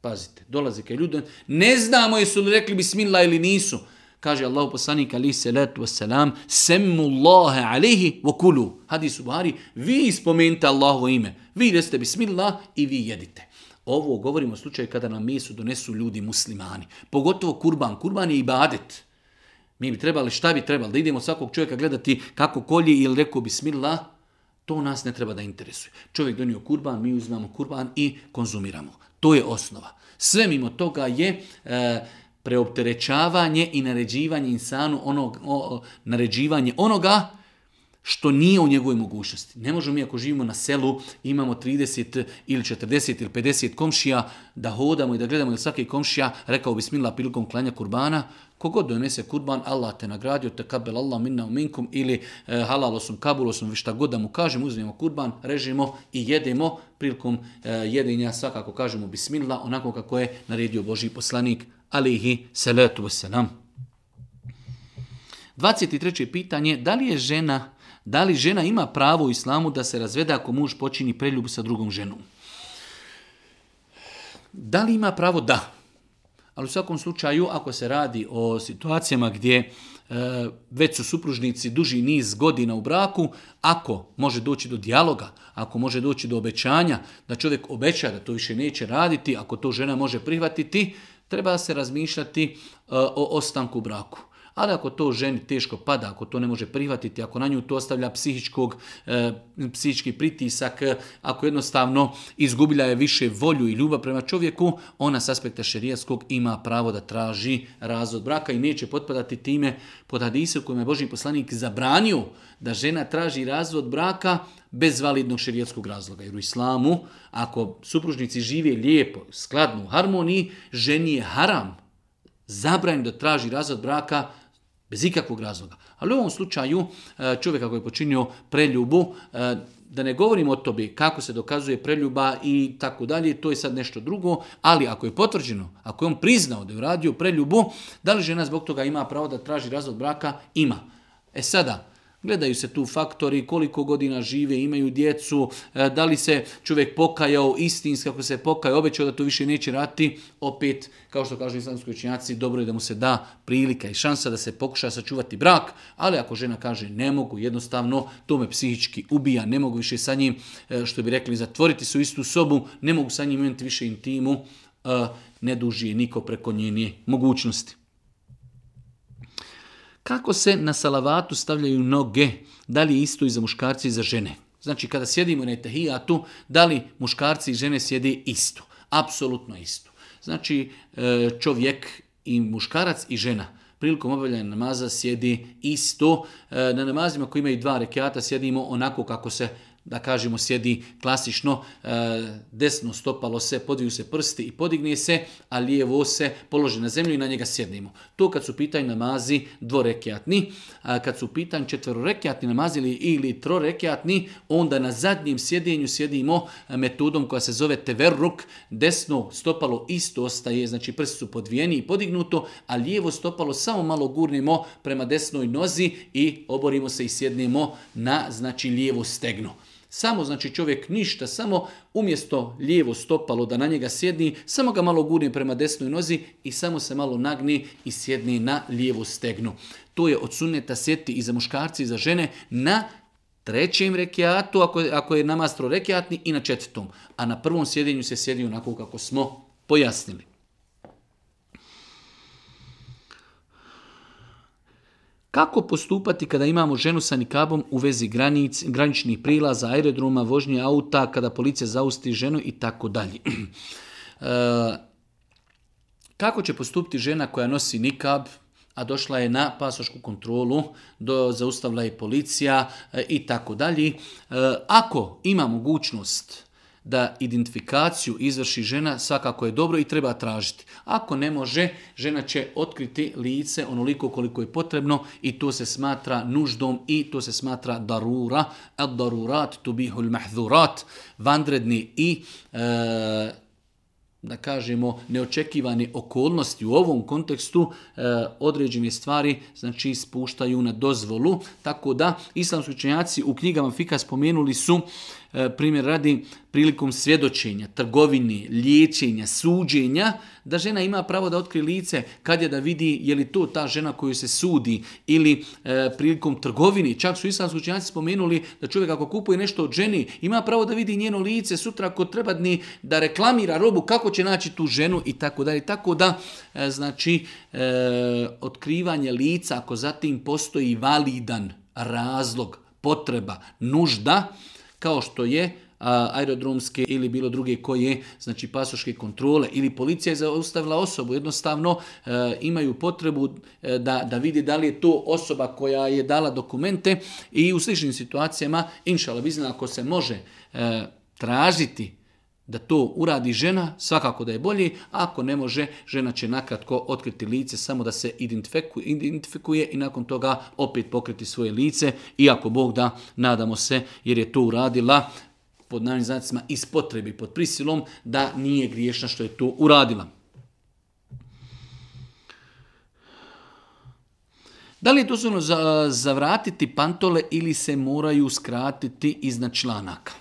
Pazite, dolaze kaj ljudi, ne znamo jesu li rekli bismillah ili nisu. Kaže Allah poslanik ali se letu wasalam, semu Allahe alihi vokulu. Hadis u Buhari, vi spomenite Allahovo ime, vi jeste bismillah i vi jedite. Ovo govorimo o slučaju kada nam mesu donesu ljudi muslimani. Pogotovo kurban. Kurban je ibadet. Mi bi trebali, šta bi trebali, da idemo svakog čovjeka gledati kako kolje ili rekao bismila, to nas ne treba da interesuje. Čovjek donio kurban, mi uzmamo kurban i konzumiramo. To je osnova. Sve mimo toga je e, preopterećavanje i naređivanje insanu, onog, o, o, naređivanje onoga, naređivanje onoga, što nije u njegovoj mogućnosti. Ne možemo mi ako živimo na selu, imamo 30 ili 40 ili 50 komšija, da hodamo i da gledamo ili svake komšija, rekao bismillah prilikom klanja kurbana, kogod donese kurban, Allah te nagradio, te kabel Allah minna uminkum ili e, halalosom, kabulosom, šta god da mu kažem, uzmemo kurban, režimo i jedemo prilikom e, eh, jedinja, svakako kažemo bismillah, onako kako je naredio Boži poslanik, alihi salatu wasalam. 23. pitanje, da li je žena Da li žena ima pravo u islamu da se razvede ako muž počini preljubu sa drugom ženom? Da li ima pravo? Da. Ali u svakom slučaju, ako se radi o situacijama gdje e, već su supružnici duži niz godina u braku, ako može doći do dijaloga, ako može doći do obećanja, da čovjek obeća da to više neće raditi, ako to žena može prihvatiti, treba se razmišljati e, o ostanku u braku. Ali ako to ženi teško pada, ako to ne može prihvatiti, ako na nju to ostavlja psihičkog, e, psihički pritisak, e, ako jednostavno izgubila je više volju i ljubav prema čovjeku, ona s aspekta šerijaskog ima pravo da traži razvod braka i neće potpadati time pod hadise kojima je Boži poslanik zabranio da žena traži razvod braka bez validnog šerijatskog razloga. Jer u islamu, ako supružnici žive lijepo, skladno u harmoniji, ženi je haram zabranjeno da traži razvod braka Bez ikakvog razloga. Ali u ovom slučaju e, čovjeka koji je počinio preljubu, e, da ne govorim o tobi kako se dokazuje preljuba i tako dalje, to je sad nešto drugo, ali ako je potvrđeno, ako je on priznao da je uradio preljubu, da li žena zbog toga ima pravo da traži razvod braka? Ima. E sada, Gledaju se tu faktori, koliko godina žive, imaju djecu, e, da li se čovjek pokajao istinski, ako se pokaja, obećao da to više neće rati, opet, kao što kažu islamski učinjaci, dobro je da mu se da prilika i šansa da se pokuša sačuvati brak, ali ako žena kaže ne mogu, jednostavno, to me psihički ubija, ne mogu više sa njim, e, što bi rekli, zatvoriti se u istu sobu, ne mogu sa njim imati više intimu, e, ne duži je niko preko njenije mogućnosti. Kako se na salavatu stavljaju noge? Da li isto i za muškarci i za žene? Znači, kada sjedimo na etahijatu, da li muškarci i žene sjede isto? Apsolutno isto. Znači, e, čovjek i muškarac i žena prilikom obavljanja namaza sjedi isto. E, na namazima koji imaju dva rekiata sjedimo onako kako se da kažemo sjedi klasično, e, desno stopalo se, podviju se prsti i podigne se, a lijevo se polože na zemlju i na njega sjednimo. To kad su pitanje namazi dvorekjatni, a kad su pitanje četverorekjatni namazi ili, ili trorekjatni, onda na zadnjem sjedinju sjedimo e, metodom koja se zove teverruk, desno stopalo isto ostaje, znači prsti su podvijeni i podignuto, a lijevo stopalo samo malo gurnimo prema desnoj nozi i oborimo se i sjednemo na znači lijevo stegno. Thank you. Samo znači čovjek ništa, samo umjesto lijevo stopalo da na njega sjedni, samo ga malo gurni prema desnoj nozi i samo se malo nagni i sjedni na lijevu stegnu. To je od sunneta sjeti i za muškarci i za žene na trećem rekiatu, ako, ako je namastro rekiatni, i na četvrtom. A na prvom sjedinju se sjedi onako kako smo pojasnili. Kako postupati kada imamo ženu sa nikabom u vezi granic, graničnih prilaza, aerodroma, vožnje auta, kada policija zausti ženu i tako dalje? E, kako će postupiti žena koja nosi nikab, a došla je na pasošku kontrolu, do, zaustavila je policija e, i tako dalje? E, ako ima mogućnost da identifikaciju izvrši žena svakako je dobro i treba tražiti. Ako ne može, žena će otkriti lice onoliko koliko je potrebno i to se smatra nuždom i to se smatra darura, ad darurat tubihul mahzurat, vandredni i e, da kažemo neočekivane okolnosti u ovom kontekstu e, određene stvari znači spuštaju na dozvolu tako da islamski učenjaci u knjigama fika spomenuli su E, primjer radi prilikom svjedočenja, trgovini, liječenja, suđenja, da žena ima pravo da otkri lice kad je da vidi je li to ta žena koju se sudi ili e, prilikom trgovini. Čak su islamski učenjaci spomenuli da čovjek ako kupuje nešto od ženi, ima pravo da vidi njeno lice sutra ako treba ni da reklamira robu kako će naći tu ženu i tako dalje. Tako da, e, znači, e, otkrivanje lica ako zatim postoji validan razlog, potreba, nužda, kao što je aerodromske ili bilo druge koje, znači pasoške kontrole ili policija je zaustavila osobu, jednostavno e, imaju potrebu e, da, da vidi da li je to osoba koja je dala dokumente i u sličnim situacijama, inšalabizna, ako se može e, tražiti, da to uradi žena, svakako da je bolje, ako ne može, žena će nakratko otkriti lice samo da se identifikuje i nakon toga opet pokriti svoje lice, iako Bog da, nadamo se, jer je to uradila pod namim znacima iz potrebi, pod prisilom, da nije griješna što je to uradila. Da li je to za, zavratiti pantole ili se moraju skratiti iznad članaka?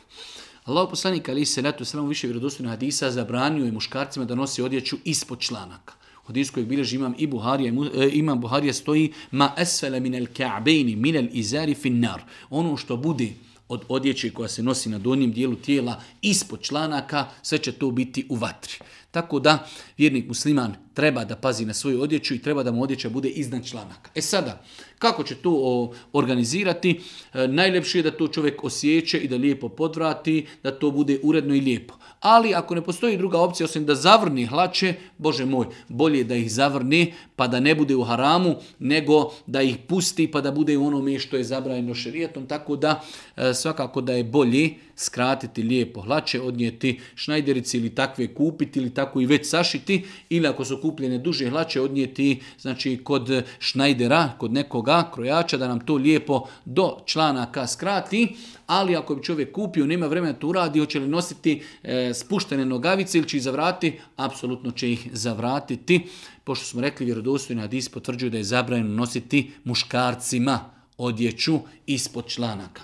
Allah poslanik ali se netu sramo više vjerodostojnih hadisa zabranio je muškarcima da nose odjeću ispod članaka. Od iskoj bilježi imam i Buharija, e, imam Buharija stoji ma esfele min el ka'beini min el izari finnar. Ono što bude od odjeće koja se nosi na donjem dijelu tijela ispod članaka, sve će to biti u vatri. Tako da vjernik musliman treba da pazi na svoju odjeću i treba da mu odjeća bude iznad članaka. E sada, kako će to organizirati? E, najljepše je da to čovjek osjeće i da lijepo podvrati, da to bude uredno i lijepo ali ako ne postoji druga opcija osim da zavrni hlače, Bože moj, bolje da ih zavrni pa da ne bude u haramu, nego da ih pusti pa da bude u onome što je zabrajeno šerijetom, tako da e, svakako da je bolje skratiti lijepo hlače, odnijeti šnajderici ili takve kupiti ili tako i već sašiti, ili ako su kupljene duže hlače, odnijeti znači, kod šnajdera, kod nekoga krojača, da nam to lijepo do članaka skrati, ali ako bi čovjek kupio, nema vremena to uradi, hoće li nositi e, spuštene nogavice ili će ih zavrati, apsolutno će ih zavratiti. Pošto smo rekli, vjerodostojni hadis potvrđuju da je zabranjeno nositi muškarcima odjeću ispod članaka.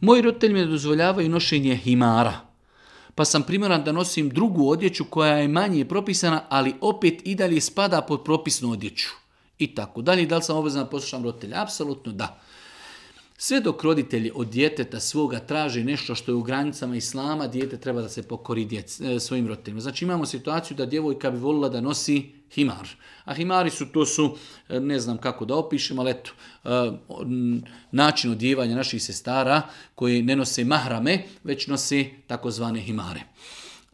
Moji roditelji mi dozvoljavaju nošenje himara, pa sam primjeran da nosim drugu odjeću koja je manje propisana, ali opet i dalje spada pod propisnu odjeću. I tako dalje, da li sam obvezan da poslušam roditelja? Apsolutno da. Sve dok roditelji od djeteta svoga traže nešto što je u granicama islama, djete treba da se pokori djec, e, svojim roditeljima. Znači imamo situaciju da djevojka bi volila da nosi himar. A himari su, to su, e, ne znam kako da opišem, ali eto, e, način odjevanja naših sestara koje ne nose mahrame, već nose takozvane himare.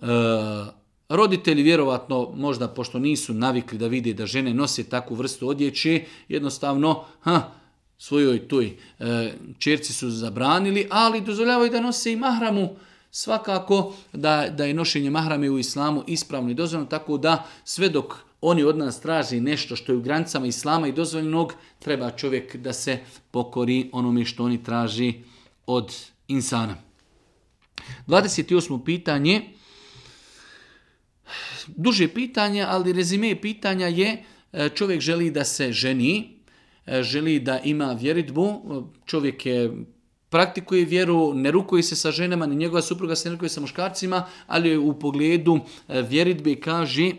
E, Roditelji vjerovatno, možda pošto nisu navikli da vide da žene nose takvu vrstu odjeće, jednostavno, ha, svojoj toj e, čerci su zabranili, ali dozvoljavaju da nose i mahramu svakako da, da je nošenje mahrame u islamu ispravno i dozvoljeno, tako da sve dok oni od nas traži nešto što je u granicama islama i dozvoljenog, treba čovjek da se pokori onome što oni traži od insana. 28. pitanje, duže pitanje, ali rezime pitanja je e, čovjek želi da se ženi, E, želi da ima vjeritbu, čovjek je praktikuje vjeru, ne rukuje se sa ženama, ni njegova supruga se ne rukuje sa muškarcima, ali u pogledu e, vjeritbe kaže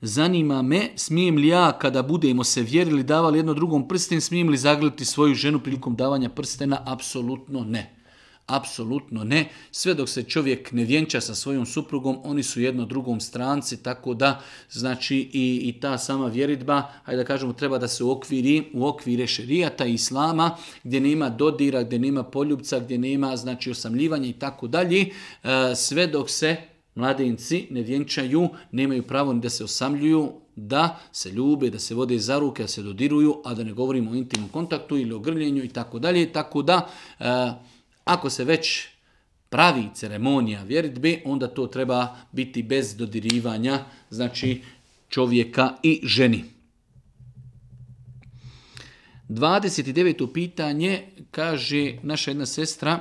Zanima me, smijem li ja kada budemo se vjerili davali jedno drugom prsten, smijem li zagledati svoju ženu prilikom davanja prstena? Apsolutno ne. Apsolutno ne. Sve dok se čovjek ne vjenča sa svojom suprugom, oni su jedno drugom stranci, tako da znači i, i ta sama vjeritba, hajde da kažemo, treba da se uokviri u okvire šerijata i islama, gdje nema dodira, gdje nema poljubca, gdje nema znači osamljivanja i tako dalje. E, sve dok se mladenci ne vjenčaju, nemaju pravo ni da se osamljuju, da se ljube, da se vode za ruke, da se dodiruju, a da ne govorimo o intimnom kontaktu ili o grljenju i tako dalje. Tako da... E, ako se već pravi ceremonija vjeritbe, onda to treba biti bez dodirivanja, znači čovjeka i ženi. 29. pitanje kaže naša jedna sestra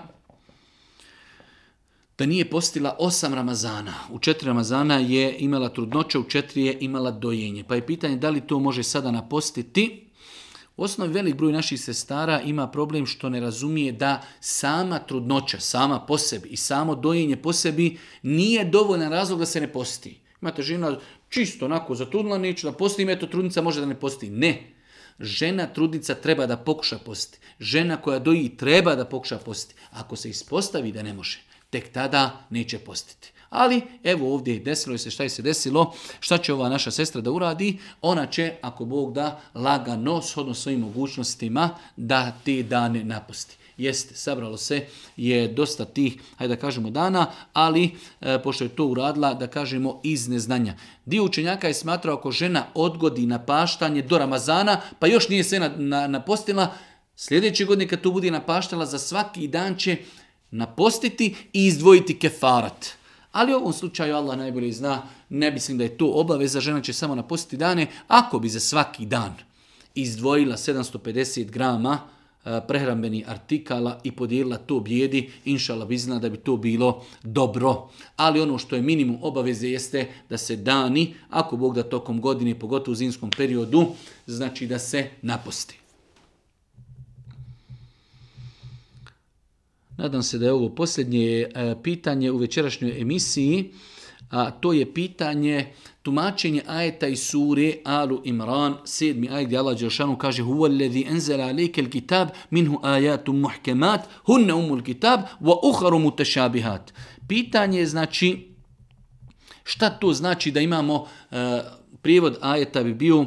da nije postila osam Ramazana. U četiri Ramazana je imala trudnoća, u četiri je imala dojenje. Pa je pitanje da li to može sada napostiti? U osnovi velik broj naših sestara ima problem što ne razumije da sama trudnoća, sama po sebi i samo dojenje po sebi nije dovoljna razlog da se ne posti. Imate žena čisto onako zatrudnila, neću da posti, ima eto trudnica može da ne posti. Ne, žena trudnica treba da pokuša posti. Žena koja doji treba da pokuša posti. Ako se ispostavi da ne može, tek tada neće postiti. Ali, evo ovdje, desilo je se šta je se desilo, šta će ova naša sestra da uradi? Ona će, ako Bog da, lagano, shodno svojim mogućnostima, da te dane napusti. Jeste, sabralo se, je dosta tih, hajde da kažemo, dana, ali e, pošto je to uradila, da kažemo, iz neznanja. Dio učenjaka je smatrao ako žena odgodi napaštanje do Ramazana, pa još nije sve napostila, na, na sljedeći godin kad tu bude napaštala, za svaki dan će napostiti i izdvojiti kefarat. Ali u ovom slučaju Allah najbolje zna, ne mislim da je to obaveza, žena će samo napustiti dane. Ako bi za svaki dan izdvojila 750 grama e, prehrambeni artikala i podijelila to bijedi, inšala bi zna da bi to bilo dobro. Ali ono što je minimum obaveze jeste da se dani, ako Bog da tokom godine, pogotovo u zimskom periodu, znači da se naposti. Nadam se da je ovo posljednje e, pitanje u večerašnjoj emisiji, a to je pitanje tumačenje ajeta iz sure Alu Imran, sedmi ajet gdje Allah Đeršanu kaže Huwa alledhi enzela alike il kitab, minhu ajatu muhkemat, hunne umul kitab, wa uharu mutešabihat. Pitanje je znači, šta to znači da imamo, uh, prijevod ajeta bi bio,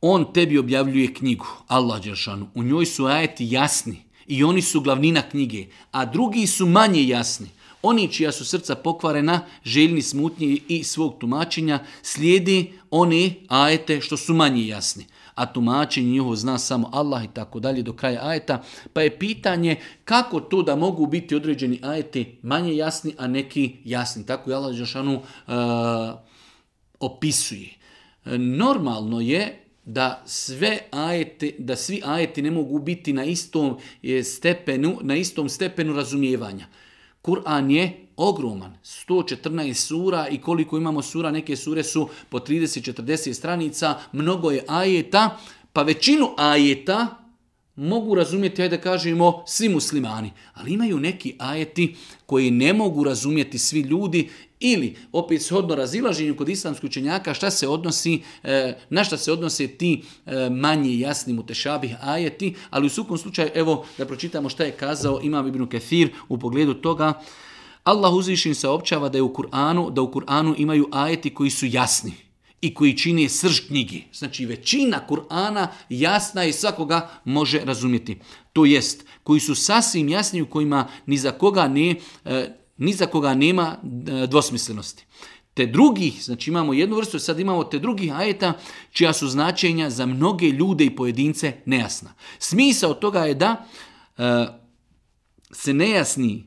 on tebi objavljuje knjigu, Allah Đeršanu, u njoj su ajeti jasni, i oni su glavnina knjige, a drugi su manje jasni. Oni čija su srca pokvarena, željni smutnji i svog tumačenja, slijedi oni ajete što su manje jasni. A tumačenje njihovo zna samo Allah i tako dalje do kraja ajeta. Pa je pitanje kako to da mogu biti određeni ajeti manje jasni, a neki jasni. Tako je Allah Žešanu uh, e, opisuje. E, normalno je da sve ajete, da svi ajeti ne mogu biti na istom e, stepenu na istom stepenu razumijevanja. Kur'an je ogroman, 114 sura i koliko imamo sura, neke sure su po 30-40 stranica, mnogo je ajeta, pa većinu ajeta mogu razumjeti, ajde da kažemo, svi muslimani, ali imaju neki ajeti koji ne mogu razumjeti svi ljudi ili, opet shodno razilaženju kod islamskih učenjaka, šta se odnosi, e, na šta se odnose ti e, manji jasni mutešabih ajeti, ali u svukom slučaju, evo, da pročitamo šta je kazao Imam Ibn Kathir u pogledu toga, Allah uzvišim saopćava da je u Kur'anu, da u Kur'anu imaju ajeti koji su jasni, i koji čini srž knjige. Znači većina Kur'ana jasna i svakoga može razumjeti. To jest, koji su sasvim jasni u kojima ni za koga, ne, e, ni za koga nema e, dvosmislenosti. Te drugih, znači imamo jednu vrstu, sad imamo te drugih ajeta čija su značenja za mnoge ljude i pojedince nejasna. Smisao toga je da e, se nejasni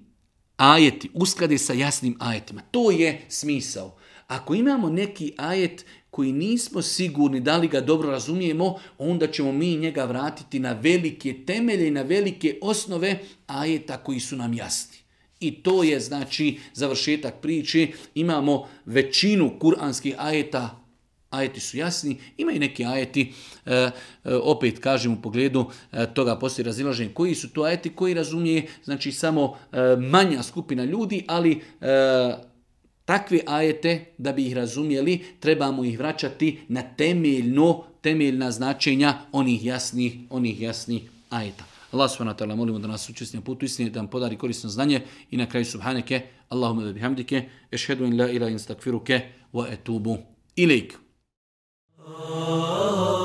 ajeti usklade sa jasnim ajetima. To je smisao. Ako imamo neki ajet koji nismo sigurni da li ga dobro razumijemo, onda ćemo mi njega vratiti na velike temelje i na velike osnove ajeta koji su nam jasni. I to je znači završetak priče. Imamo većinu kuranskih ajeta, ajeti su jasni, ima i neki ajeti, e, e opet kažem u pogledu e, toga poslije razilaženja, koji su to ajeti, koji razumije, znači samo e, manja skupina ljudi, ali... E, Takvi ajete, da bi ih razumjeli, trebamo ih vraćati na temeljno, temeljna značenja onih jasnih, onih jasnih ajeta. Allah subhanahu wa ta'ala, molimo da nas učestnije putu istine, da nam podari korisno znanje i na kraju subhaneke, Allahumma da bihamdike, ešhedu in la ila in stakfiruke, wa etubu ilik. Oh, oh, oh.